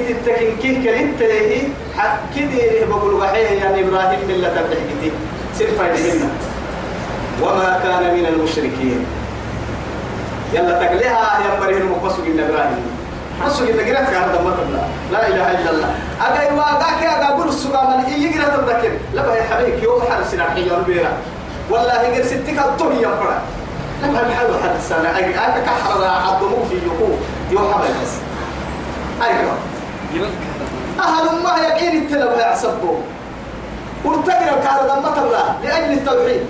حقت التكن كيه كلمت له كده بقول وحيه يعني إبراهيم ملة بحقتي سلفا يدهنا وما كان من المشركين. يلا تقليها يا مريم مقصود إبراهيم. حسوا إن جرت كان هذا مثلا لا إله إلا الله. أجا ذاك أجا أقول السجى من يجري تذكر لا بقى حبيك يوم حرس الحيان بيرا والله غير ستك الطهي يفرع لا بقى الحلو حد السنة أجا أجا كحر حد مو في يقو يوم حبل بس أيوة. أهل ما يقين التلو يعصبوا وارتقنا كان مثلا لأجل التوحيد.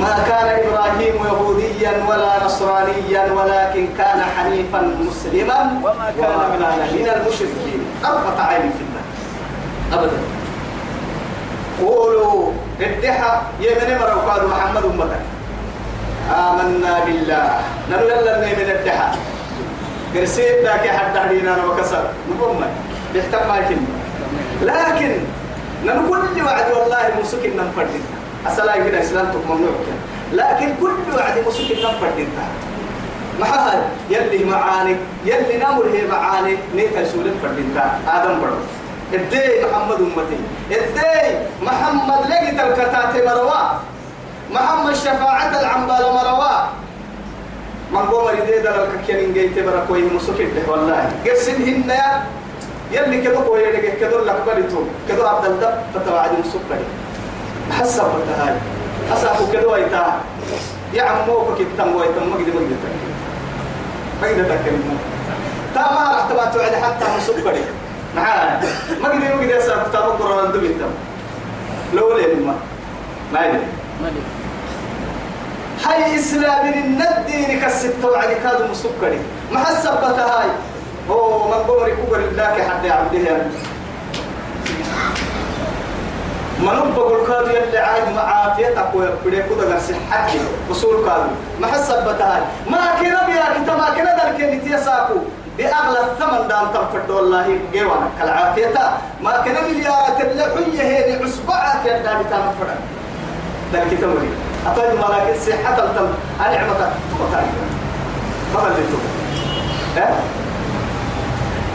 ما كان إبراهيم يهوديا ولا نصرانيا ولكن كان حنيفا مسلما وما كان من المشركين. أرفع عين في الله. أبدا. قولوا الدحى يمن مرة وقالوا محمد أمتك. آمنا بالله. نقول لنا من الدحى قرسيت ذاك حد علينا أنا وكسر. نقول بيحتم ما لكن نقول كل وعد والله مسكن ننفردنا أصلا يمكن إسلام ممنوع لكن كل وعد مسكن ننفردنا ما هذا؟ يلي معاني يلي نامر هي معاني نيتا سولين فردنا آدم برو الدي محمد أمتي. الدي محمد لقيت الكتات مروا. محمد شفاعة العنبال مروا. من قوم يدي دل الككين جيت بركوي مسكين والله. قسم هنا يلي كده قوي لك كده لك بلتو كده عبد الدب فتوعد مسكين حسب هاي. حسب كده ويتا يا عمو كتم ويتم مجد مجد مجد تكلم تما راح تبع توعد حتى مسكين معانا مجد مجد يسار كتاب القرآن دم يتم لو ليه ما؟ ما يدري. هاي إسلام الندين كالستة وعد كادو مسكري. ما حسبت هاي. هو من قمر كبر الله حد عبده من. بقول كادو يلي عاد معافيتك ويبدي كده غير صحتي وصول كادو ما حسبت هاي. ما كنا بيا كتا ما كنا ذلك اللي تيساكو بأغلى الثمن دام تنفرد والله جوانا كالعافية ما كنا مليارات اللي حية هي عصبعات يدام تنفرد. ذلك تمري. أطيب ملاك الصحة التم النعمة تقطع ما بلدتو ها؟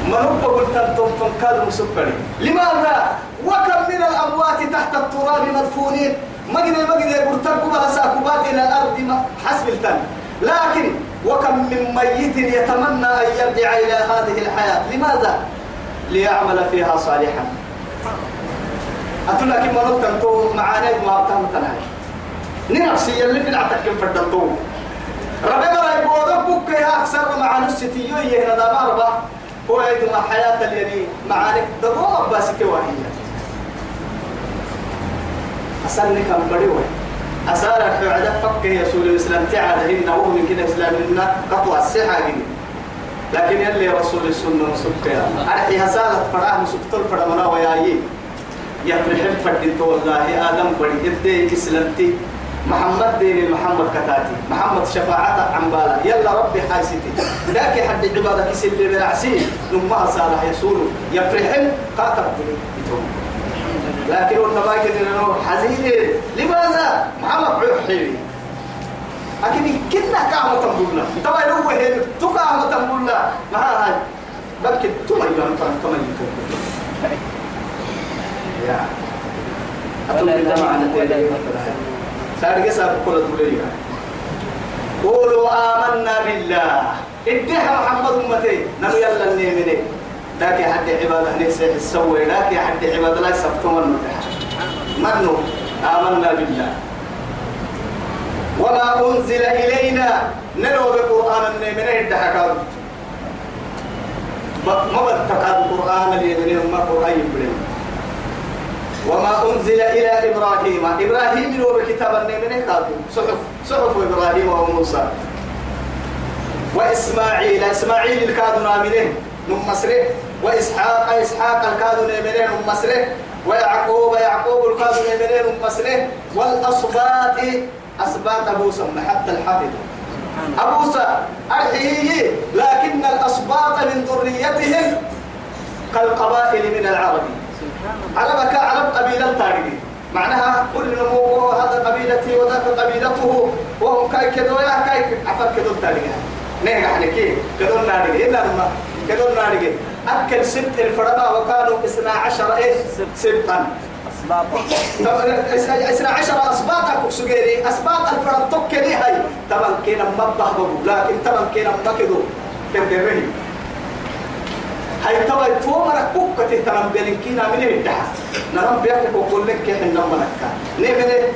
ما نبقى قلت أنتم فنكاد مسكري لماذا؟ وكم من الأموات تحت التراب مدفونين؟ ما قد يقرتكم على ساكوبات إلى الأرض حسب التن. لكن وكم من ميت يتمنى أن يرجع إلى هذه الحياة. لماذا؟ ليعمل فيها صالحا. أتونا كما نبقى أنتم معانا ما أبتهم نفسي اللي في العتك فردتو ربي مرة يبودك بك يا أكثر مع نفسي يوي هنا دا مربا هو يدو مع حياة اليمين. معانك دقوم باسك وهي أسألني كم بديوه أسأل الحوعدة فك يسول الإسلام تعالى هنا من كده إسلام لنا قطوة السحة جدي لكن يلي رسول السنة مسكة أرحي هسالة فراه مسكتل فرمنا ويايي يفرح فردين والله آدم بدي إدي إسلامتي. محمد دين محمد كتاتي. محمد شفاعة عن بالا يلا ربي حاستي ذاك حد عبادك سلي بالعسين نما صالح يسول يفرحن قاتل بتوم لكن والنباك انه حزين لماذا؟ محمد عحيري. لكن كنا كعمة تنبولنا طبعا هو هنا تكعمة تنبولنا ما هاي بلكن تما يبان فرن كما يتوم يا. أتوم بالجماعة تيلي ساب كل الدنيا قولوا آمنا بالله. ادها محمد أمتي. نمو يلا النيمني ذاك حد عبادة نسي السوي. ذاك حد عبادة لا يسفتم منو آمنا بالله. وما أنزل إلينا. نلو بقرآن النيمني. ادها ما بتكاد القرآن اليمني ما قرآن يبرم وما أنزل إلى إبراهيم. إبراهيم هو بكتاب النبي كاتب صحف صحف إبراهيم وموسى. وإسماعيل إسماعيل الكادو نامنه من مصر. وإسحاق إسحاق الكادو نامنه من مصر. ويعقوب يعقوب الكادو نامنه من مصر. والأصباط أصباط أبو سم حتى الحافظ. أبو أرحيه لكن الأصباط من ذريتهم كالقبائل من العرب. بكاء على قبيلة تاريخي. معناها كل نمو هذا قبيلتي وذاك قبيلته. وهم كاي كذا ويا كاي عفر كذا تاريخي. نيجا حنكي كدون نارجي إلا ما كدون نارجي أكل سبت الفرما وكانوا اثنا عشر إيه؟ سبتا. اثنا عشر أسباط سجيري أسباط الفرد تكلي هاي. طبعا كنا مبه لكن طبعا كنا مكدو. تدري هاي طبعا تو مرك بوك تهتم بلنكينا من الدحى نرم بيتك وكل لك حنا ملكا ليه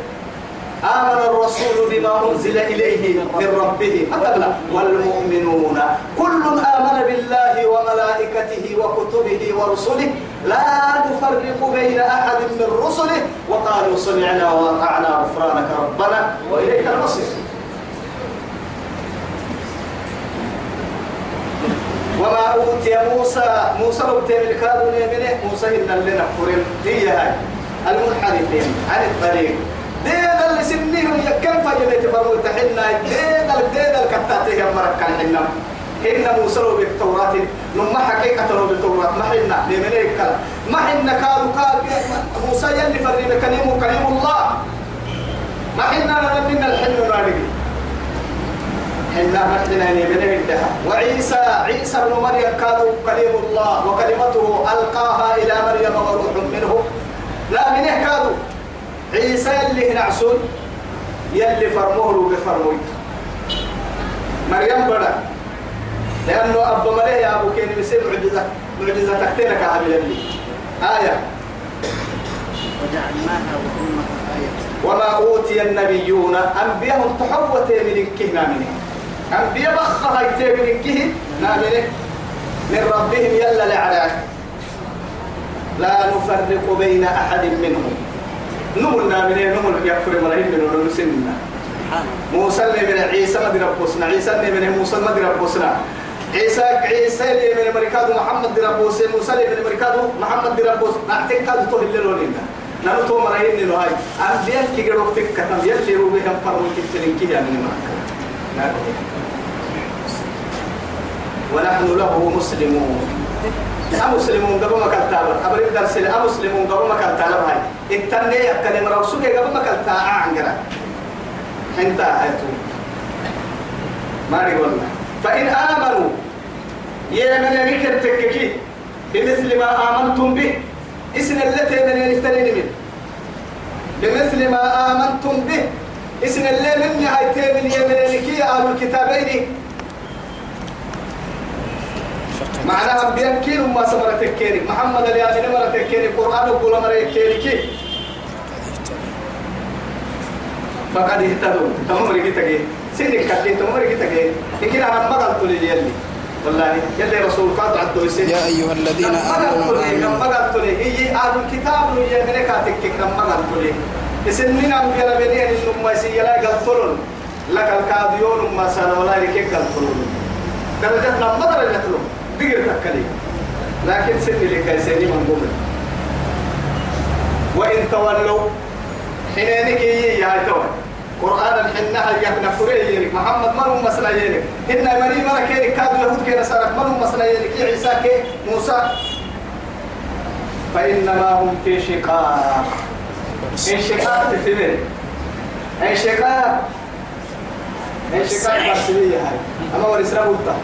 آمن الرسول بما أنزل إليه من ربه. أتبلا والمؤمنون. كل آمن بالله وملائكته وكتبه ورسله. لا نفرق بين أحد من رسله. وقالوا سمعنا وأطعنا غفرانك ربنا. وإليك المصير. وما أوتي موسى موسى أوتي بالكادون منه موسى إن اللي نكفرين هي هاي. المنحرفين عن الطريق. دينا اللي سنهم يكن فجبت فرمو تحنا دينا دينا الكتاتي يا مركا حنا. إن موسى بالتوراة. نما حقيقة بالتوراة. ما حنا. لمن الكلام ما حنا قالوا قال موسى يلي فرمي كلمه كلم الله. ما حنا نمنا الحن نارجي حنا مثلنا من الدها وعيسى عيسى بن مريم كانوا كلم الله وكلمته ألقاها إلى مريم وروح منه. لا من كانوا. عيسى اللي هنا عسول يلي فرموه بفرموه. مريم بدا لأنه أبو مريه يا أبو كين بيصير معجزة معجزة تكتينك هذه اللي آية. وجعلناها وما أوتي النبيون أنبياء تحوت من الكهنة منه أنبياء بخها يتي من الكهنة منه من ربهم يلا لعلاك لا نفرق بين أحد منهم. نملنا من نمل يكفر مرهين من نسلنا موسى من عيسى ما دربوسنا عيسى من موسى ما دربوسنا عيسى عيسى اللي من مركاد محمد دربوس موسى اللي من مركاد محمد دربوس نعتقد تو اللي لوننا نحن تو مرهين إنه هاي. أنبياء كي جرو تك كتم يلي هو بهم فرموا كتير كي يعني ما ونحن له مسلمون. أمسلمون قبل ما كنت تعبر أبرد درس أمسلمون قبل ما كنت تعلم هاي. التنية يكلم رسولي قبل ما كنت أعنقر انت أتو ما نقول فإن آمنوا يا من يمكن تككي بمثل ما آمنتم به. اسم التي من ينفتنين من. بمثل ما آمنتم به. اسم اللي من نهايتين من يمن أهل الكتابين. معناها بيمكن ما سمرت الكيري. محمد اليامين مرت الكيري قرآن وقول مرت الكيري كي؟ فقد اهتدوا. تمام رجيت تجي سيدك كتلين تمام رجيت تجي يمكن أنا ما قلت لي يلي. والله يلي رسول قاد عدو يا أيها الذين آمنوا آمنوا ما قلت لي. هي أهل الكتاب لو يمنك أتكك ما قلت لي. اسمنا مجرد بني أن ما يسيلا قلت لهم لك الكاديون ما سنولا لك قلت لهم درجتنا ما درجت لهم دقر تكلي لكن سني لك سني من قبل. وإن تولوا حينك يا توي قرآن الحنة يكنا فريه محمد مرو مسلا يلك إن مري مرا كيرك كادوا يهود كينا سارك مرو مسلا يلك عيسى كي موسى. فإنما هم في شقاق. انشقاق تفهمين انشقاق انشقاق برسلية هاي. أما ورسنا بوتا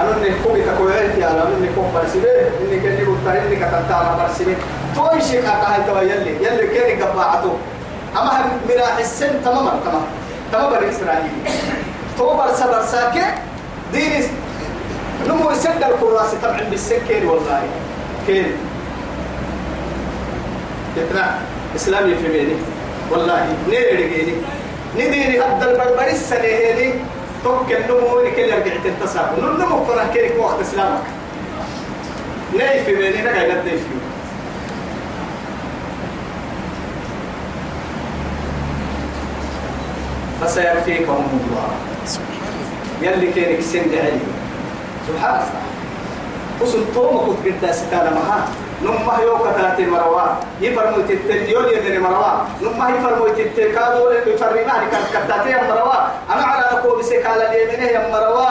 أنا إني كوبي كويت يا أنا إني كوب برسلية إني كني بوتا إني كتنتا على برسلية تو انشقاق هاي توا يلي يلي كيني قبعته أما هم مراح السن تماما تمام تمام بني إسرائيل تو برسا برسا كي دين نمو يسد الكراسي طبعا بالسكين والله كين كتنا إسلامي في بيني والله نيرجيني نديني هذا البربر السنة هذه توك النمو اللي كل يرجع تنتصر. نمو فرح كيرك وقت إسلامك. نيف في بيني نقعد نيف في فسيكفيكهم الله. يلي كيرك سند علي. سبحان الله وصل توما كنت قد ستانا معها نما يوم كتلاتي مروا يفرموا تتليون يدني مروا نما يفرموا تتكادو يفرمها كان كتاتي مروا أنا على أكو بسكالة اليمين يا مروا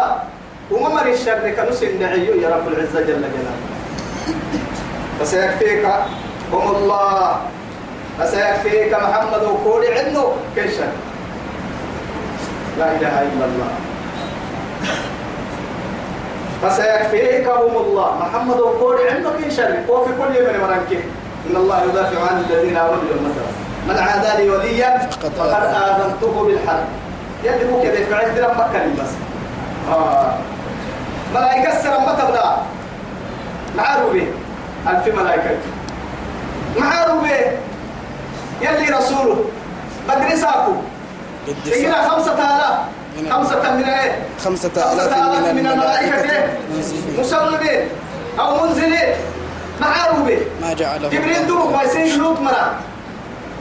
وما مر الشر كانوا سندعيو يا رب العزة جل جلاله. فسيكفيك هم الله. فسيكفيك محمد وكل عنه كيشا لا إله إلا الله. فسيكفيكهم الله. محمد وقول عندك إن شر وفي كل من مرنكه إن الله يدافع عن الذين آمنوا مثلا من عادى لي وليا فقد آذنته بالحرب. يلي هو كده فعل درم مكة بس. آه. ملائكة السلام ما تبدا معارو به ألف ملائكة. معارو به يلي رسوله. بدري ساكو إلى خمسة آلاف. خمسة من إيه؟ خمسة آلاف من الملائكة. مسلمين أو منزلين معارو به ما جعله. جبريل دوب ما يصير لوط مرة.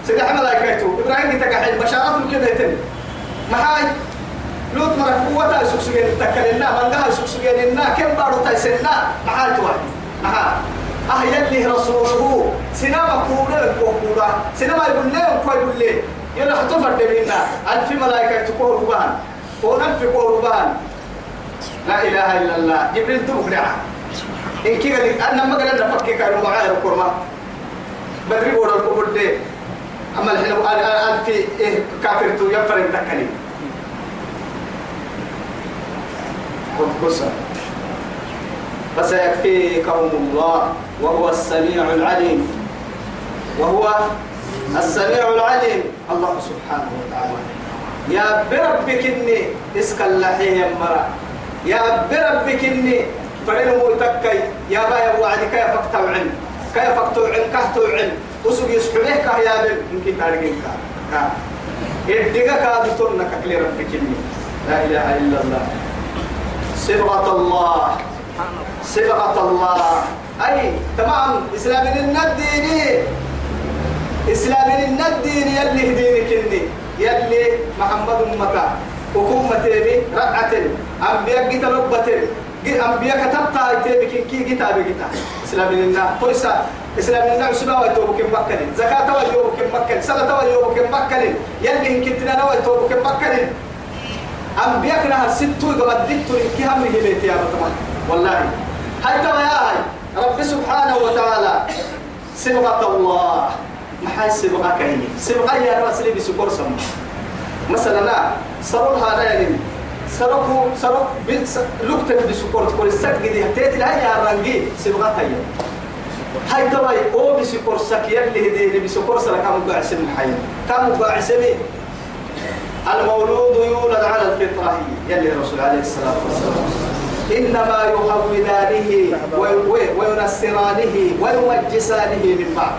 سيدي حمد ملائكته إبراهيم تكحل بشارات كده يتم؟ محاي. لوط مرة قوة سكسجين تكلنا من قال سكسجين كم بارو تيسنا محاي توحي محاي. أه يلي رسوله. سينما كورا كورا سينما يقول لهم كوي يقول لي. يلا حتفر دمينا. ألف ملائكة تكور بان ونلف كور بان لا إله إلا الله. جبريل نعم إن كي قال أنا ما قال أنا فكك أنا معايا الكرمة. بدري بورا الكبر دي. أما الحين قال في إيه كافر تو يفر تكلم قصة فسيكفيكهم الله وهو السميع العليم. وهو السميع العليم. الله سبحانه وتعالى. يا بربك إني اسك اللحيه مرة يا بربك إني مو تكي يا بايا وعدك يا فقطع عن كيا فقطع عن كهتو عن وسوق يسحبه كهيا بن يمكن تارجين كا كا إديك كادو تورنا ككلي ربك إني لا إله إلا الله. صبغة الله. صبغة الله. أي تمام. إسلام الديني إسلام الديني يلي هدينك إني يلي محمد أمتا وكم تيمي رقعة أنبياء جيت لبة أنبياء كتبتا تيمي كي كي جيتا بجيتا إسلام لنا. تويسا. إسلام لنا عسبا ويتوب كم بكلين زكاة ويوب كم بكلين صلاة ويوب كم بكلين يلي إن كنتنا ويتوب كم بكلين أنبياء كنا ستو قبل دكتو إنكي هم هبيت يا بطمان. والله. حتى يا هاي. رب سبحانه وتعالى. صبغة الله. ما حي صبغة كهني صبغة يا رسولي بسكور سما مثلا لا سرور هذا يعني. سرقوا سرق لقطة بسكور. تقول السك دي هتيت لها يا رنجي. صبغة هي هاي تواي أو بسكور سك يلي هدي بسكور سلا كم قاعسم حي. كم قاعسم المولود يولد على الفطرة. يلي الرسول عليه الصلاة والسلام. إنما يهودانه وينسرانه ويمجسانه من بعد.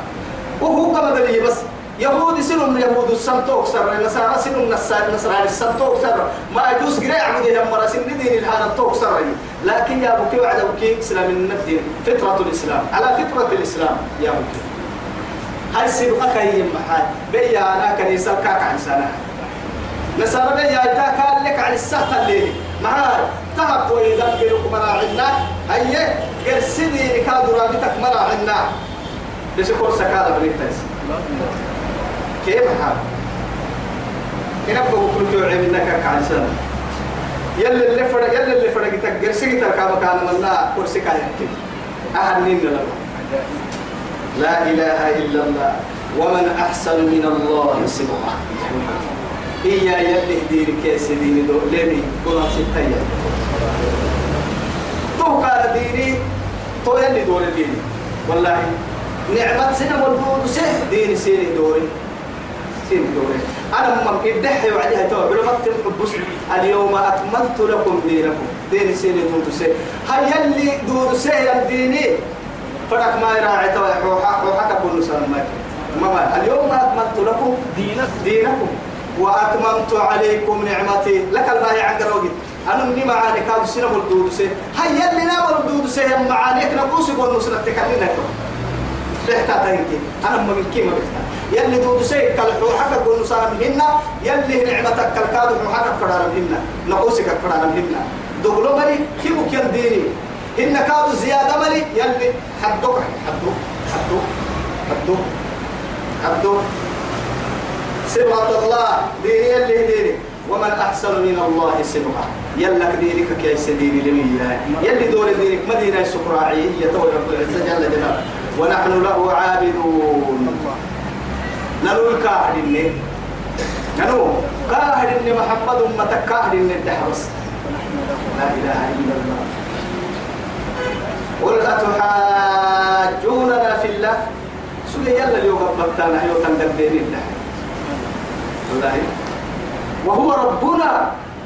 وهو كما دليل بس. يهود سنم يهود السنتوك سر نصارى سنم نصارى نصارى السنتوك سر ما يجوز قريع عبد هم مرة سن دين الهان التوك سر لكن يا بكي وعد بكي إسلام الدين فطرة الإسلام. على فطرة الإسلام يا بكي هاي سبقك هي محال بيا أنا كنيسة كاك عن سنة. نصارى بيا إتا كان لك عن السهل الليل. معاه تهب ويدبرك مراعنا هي قرسدي كادو رابطك مراعنا ليش كور سكالة بريتايس كيف حال؟ هنا بقول كل جوع منك عن سنة يلا اللي فرق يلا اللي فرق تقرسي تركا مكان منا كرسي كان يحكي أهنين لنا لا إله إلا الله. ومن أحسن من الله سبحانه إيا يلي ديري كيس ديني دو ليني قولا ستايا تو قال ديني تو يلي دور ديني. والله نعمة سنة والفود سه ديني سيني دوري. سيني دوري. أنا مم إدحي وعليها تو علماء تنحبس اليوم أكملت لكم دينكم. ديني سيني دور سه هاي يلي دور سه ديني. فرق ما يراعي تو روحا روحا كبر نسان ما اليوم أكملت لكم دينكم دينكم. وأتممت عليكم نعمتي. لك الله عند روجي. أنا مني معاني. كاب سنة الدود سه هيا اللي نام الدود سه معانيك نقوس يقول نصنا تكلمنا رحتا تنكي أنا ما من كيما بحتا يلي دود سه كل روحك يقول نصنا مهنا يلي نعمتك كل كاد روحك فرار مهنا نقوسك فرار مهنا دغلو مري كيمو كان ديني إن كاد زيادة مري يلي حدوك. حدوك. حدوك. حدوك. حدوك. صبغة الله. ديني اللي ديني. ومن أحسن من الله صبغة يلا دينك كيس ديني لمية. يلي دور دينك مدينة سكراعي يتولى رب العزة جل جلاله. ونحن له عابدون. نلو الكاهدين نلو. كاهدين محمد أمتك كاهدين الدحرس. لا إله إلا الله. قل أتحاجوننا في الله؟ سوري يلا اليوم بطانا يوم تندبين الله والله. وهو ربنا.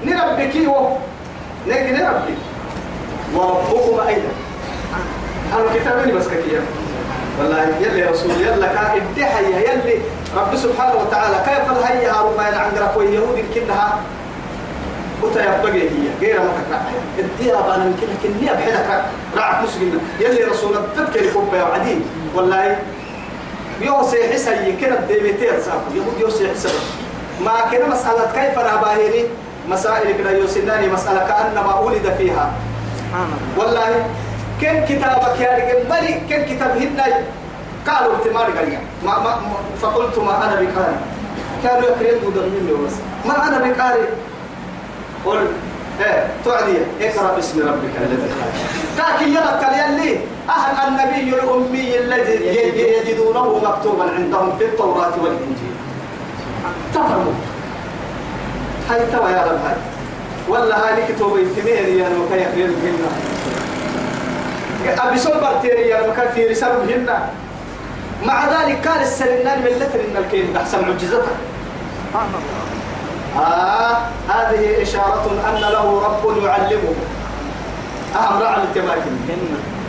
نربك نربك وربكم أيضا. أنا كتابين بس كتير والله يلي رسول يلا كا ادحيا يلي رب سبحانه وتعالى كيف الهيا ربما عندك ويهود كلها. وتيبقى هي غير ما تكره اديها بانا يمكن كني ابحثك راعك مسلم يلي رسول تذكر كوبا وعدي والله يوسي حسي كده ديبتير صافي يهود يوسي حسي ما كده مسألة كيف نباهيني مسائل كده يوسناني مسألة كأنما ولد فيها. والله كن كتابك يا رجل ملي كن كتاب هنا قالوا اعتماد قال ما ما فقلت ما أنا بقارئ. كانوا يقرأون دون مني بس. ما أنا بقارئ. قل إيه تعدي اقرأ باسم ربك الذي خلق كاكي يلك يلي أهل النبي الأمي الذي يجدونه مكتوبا عندهم في التوراة والإنجيل. تفهموا. هاي توا يا رب هاي. ولا هاي كتب الثمين يا يقرأ منها أبي سوبر تيري يا رسالة هنا مع ذلك قال السنان من لتر إن الكيد أحسن معجزتها آه هذه إشارة أن له رب يعلمه. أهم رعى التماكن من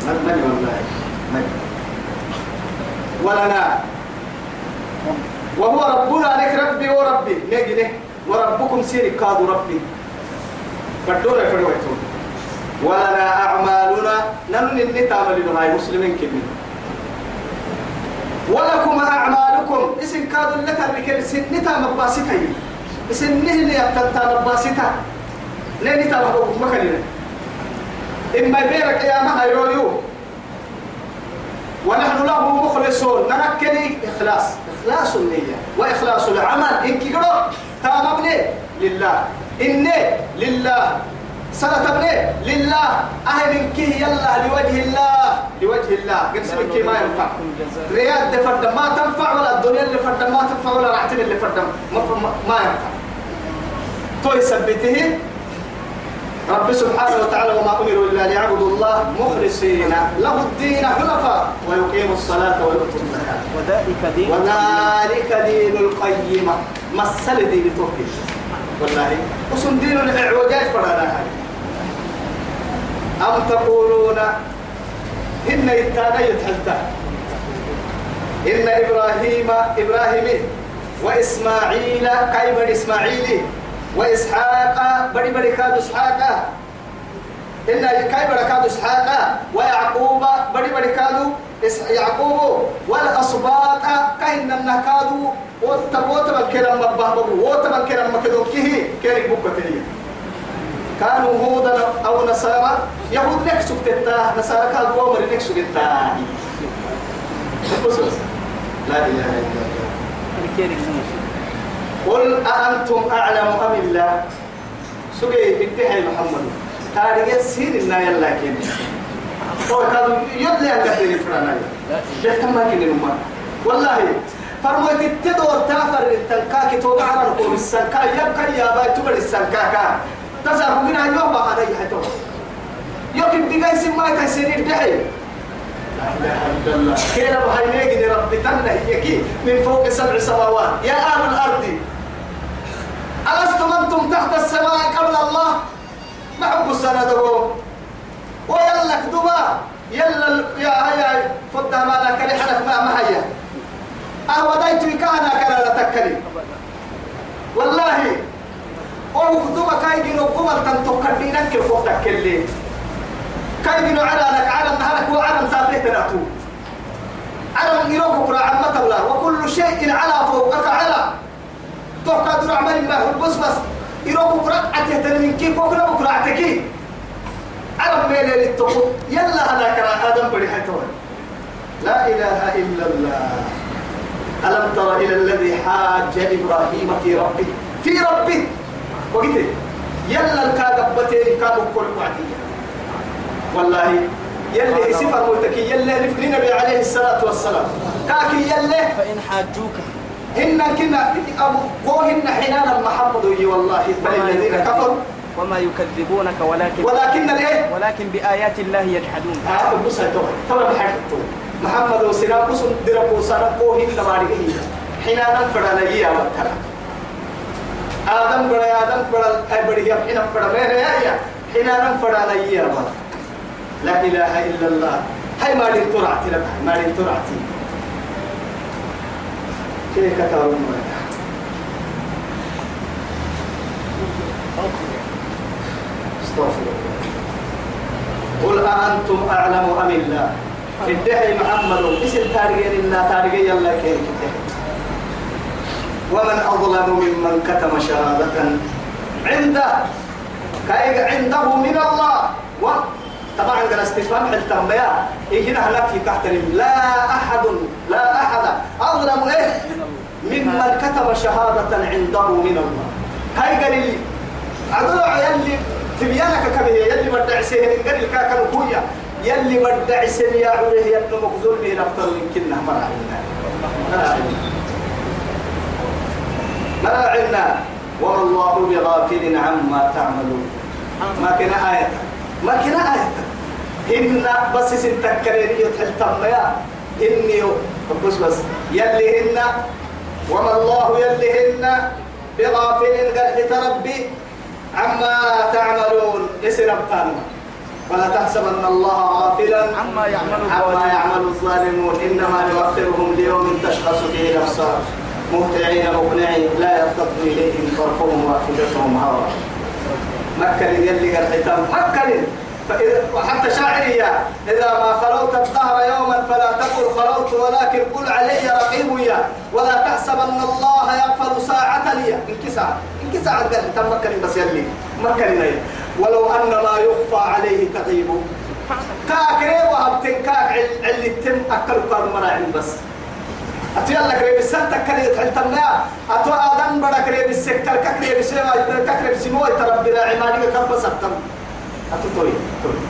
والله من ولنا. وهو ربنا لك ربي وربي. نجي وربكم سيري كاد ربي. فدور فدويتون ولنا أعمالنا نمن النتام لهاي مسلمين كمين ولكم أعمالكم اسم كادوا لترك سن نتام باسطة اسم نهل يبتنتام باسطة. ليه نتام حقوق مكاننا إما بيرك يا ما هيرويو ونحن له مخلصون. نركني. إخلاص. إخلاص النية. وإخلاص العمل. إن كيرو تمام لله. إني لله. سنة تبني لله. أهل كيه يلا لوجه الله. لوجه الله. قسم كي ما ينفع. رياض دي فردم. ما تنفع ولا الدنيا اللي فردم. ما تنفع ولا رعتين اللي فردم. ما, ما ينفع. تو يثبته رب سبحانه وتعالى وما أمروا إلا ليعبدوا الله مخلصين. له الدين حنفاء. ويقيموا الصلاة ويؤتوا الزكاة. وذلك دين وذلك دين القيمة. مسل دين توكل والله. وسن دين الإعوجاج فرانا. تقولون إن إتانا يتحدى إن إبراهيم إبراهيم وإسماعيل كيف إسماعيل وإسحاق بدي بدي كاد إسحاق. إن كيف كاد إسحاق ويعقوب بدي بدي كاد يعقوب والأصباط. كهن النكادو وتبوت الكلام مبهبه وتبا الكلام مكدو كيه كيرك بكتير كانوا هودا أو نصارى؟ يهود لك سكتتا. نصارى كانوا أمر لك سكتتا. لا إله إلا الله. قل أأنتم أعلم أم الله؟ سبي اتحي محمد. تاريخ سين النا يلا كين هو كانوا يدلي أن كثير فرانا يحتمل كين الأمة والله فرموت التدور تافر التنكاك توقع على نقوم السنكا يبقى يا باي تبر السنكاكا. تزعر من اليوم هذا يحتو يمكن بقى يسمى تسير الدحي كيلا بهاي ربي تنه يكي من فوق سبع سماوات. يا أهل الأرض ألستم أنتم تحت السماء قبل الله؟ ما حب السنة دبو ويلا كدبا يلا يا هيا فضها ما لك لحنك ما ما هيا. أهو دايتو كان كلا لا تكلي والله أو كدبا كاي جنو قبل تنتقدينك كيف تكلي كاي جنو لك على نهارك وعلى تابليه تناتو على يروح قرا عمة الله وكل شيء على فوقك على. توقع دور عمل ما بس بس. يروح قرا عتية من كيف وكنا بكرة عتكي عرب ميل للتقو يلا هذا كرا آدم بدي حيتوه. لا إله إلا الله. ألم تر إلى الذي حاج إبراهيم في ربه؟ في ربه. وقلت يلا الكاغبتين كانوا كل وعدية والله يلي صفر متكي يلي لنبي عليه الصلاة والسلام. كاكي يلي فإن حاجوك. هن كنا أبو قوهن حنانا محمد والله بل الذين كفروا. وما يكذبونك ولكن ولكن الإيه؟ ولكن بآيات الله يجحدون. بس هتوه تبع بحاجته محمد وسنا بس درب وسنا كوه إلا ما رجعيه حين أنا فرنا يا وترى آدم بڑا آدم بڑا أي بڑی حين فرنا مهر يا يا حين أنا فرنا يا وترى لا إله إلا الله هاي ما لين ترعتي لك ما لين ترعتي كيف كتابون استغفر الله قل أأنتم أعلم أم الله الدحي محمد اسم تاريخين إلا تاريخي الله كيف ومن أظلم ممن كتم شهادة عنده كاي عنده من الله. و طبعا قال استفهام حل تنبيا. إيه هنا في تحت لا أحد لا أحد أظلم إيه؟ ممن كتب شهادة عنده من الله. هاي قال لي عدل يلي تبيانك كبه يلي بدع سهل قال الكاكا كويا يلي بدع سهل يا عمره يبنو مخزول به نفتر يمكننا مرا عنا عنا وما الله بغافل عما تعملون. ما كنا آية. ما كنا آية. إن بس سنتكرين يتحل تميا إني بس بس. يلي هن. وما الله يلي هن. بغافل قال ربي عما تعملون. اسر ابطالنا ولا تحسبن الله غافلا عما يعمل عما الظالمون. يعمل الظالمون. إنما يؤخرهم ليوم تشخص فيه الابصار مهطعين مقنعين لا يرتد إليهم طرفهم وأفئدتهم هواء مكن يلي مكن فإذا وحتى شاعرية إذا ما خلوت الدهر يوما فلا تقل خلوت ولكن قل علي رقيب يا. ولا تحسبن الله يغفل ساعة لي. انكسع انكسع قال تمكن بس يلي. مكن ولو أن ما يخفى عليه تغيب. كاك وهبتن كاك اللي تم أكل مراعين بس. أتي الله كريم السنة كريم تحلتنا. أتو آدم بڑا كريم السكر كريم السما كريم سمو تربي لا عمالي كرب ستم أتو توي توي.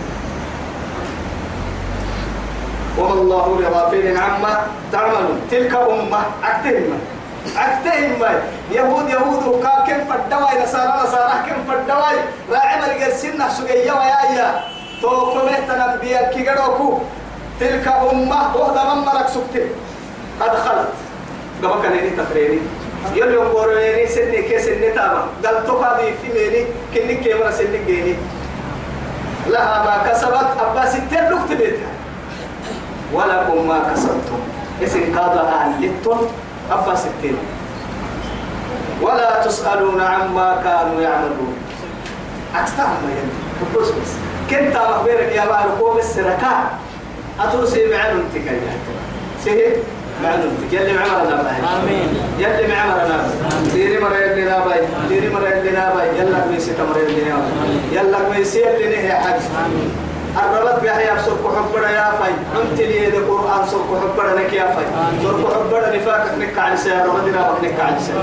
وما الله بغافل عما تعملون. تلك أمة. أكتهم أكتهم يهود يهود. وكا كم فدواي نصارى نصارى. كم فدواي راعي مرقر سنة سقيا ويايا. تو كمه تنبيا كي تلك أمة. وهذا من مرق سكتي. قد خلت قبل كان يني تقريري يلي يقولوني سني كي سني تاما قال تقاضي في ميني كني كاميرا سني جيني. لها ما كسبت أبا ستين لقت بيتها. ولكم ما كسبتم. اسم قاضى أهلتم أبا ستين. ولا تسألون عما كانوا يعملون. أكثر ما يندي بس بس؟ كنت أخبرك يا باركو بالسركات أترسي معلوم تكيّا سهل؟ معلوم. يلي معمر نابا آمين. يلي معمر نابا ديري مرة يلي نابا ديري مرة يلي نابا يلا كويسي تمر يلي يلا كويسي يلي نهي حج. الربط بيحيى بسرق حبنا يا فاي انت لي القرآن سرق حبنا لك يا فاي سرق حبنا نفاقك نك على سير ربنا نابك نك على سير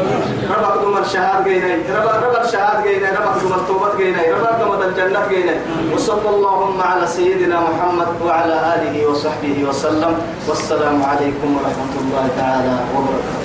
ربك دوم الشهاد جينا ربك ربك الشهاد جينا ربك دوم التوبة جينا ربك دوم الجنة جينا وصلى اللهم على سيدنا محمد وعلى آله وصحبه وسلم. والسلام عليكم ورحمة الله تعالى وبركاته.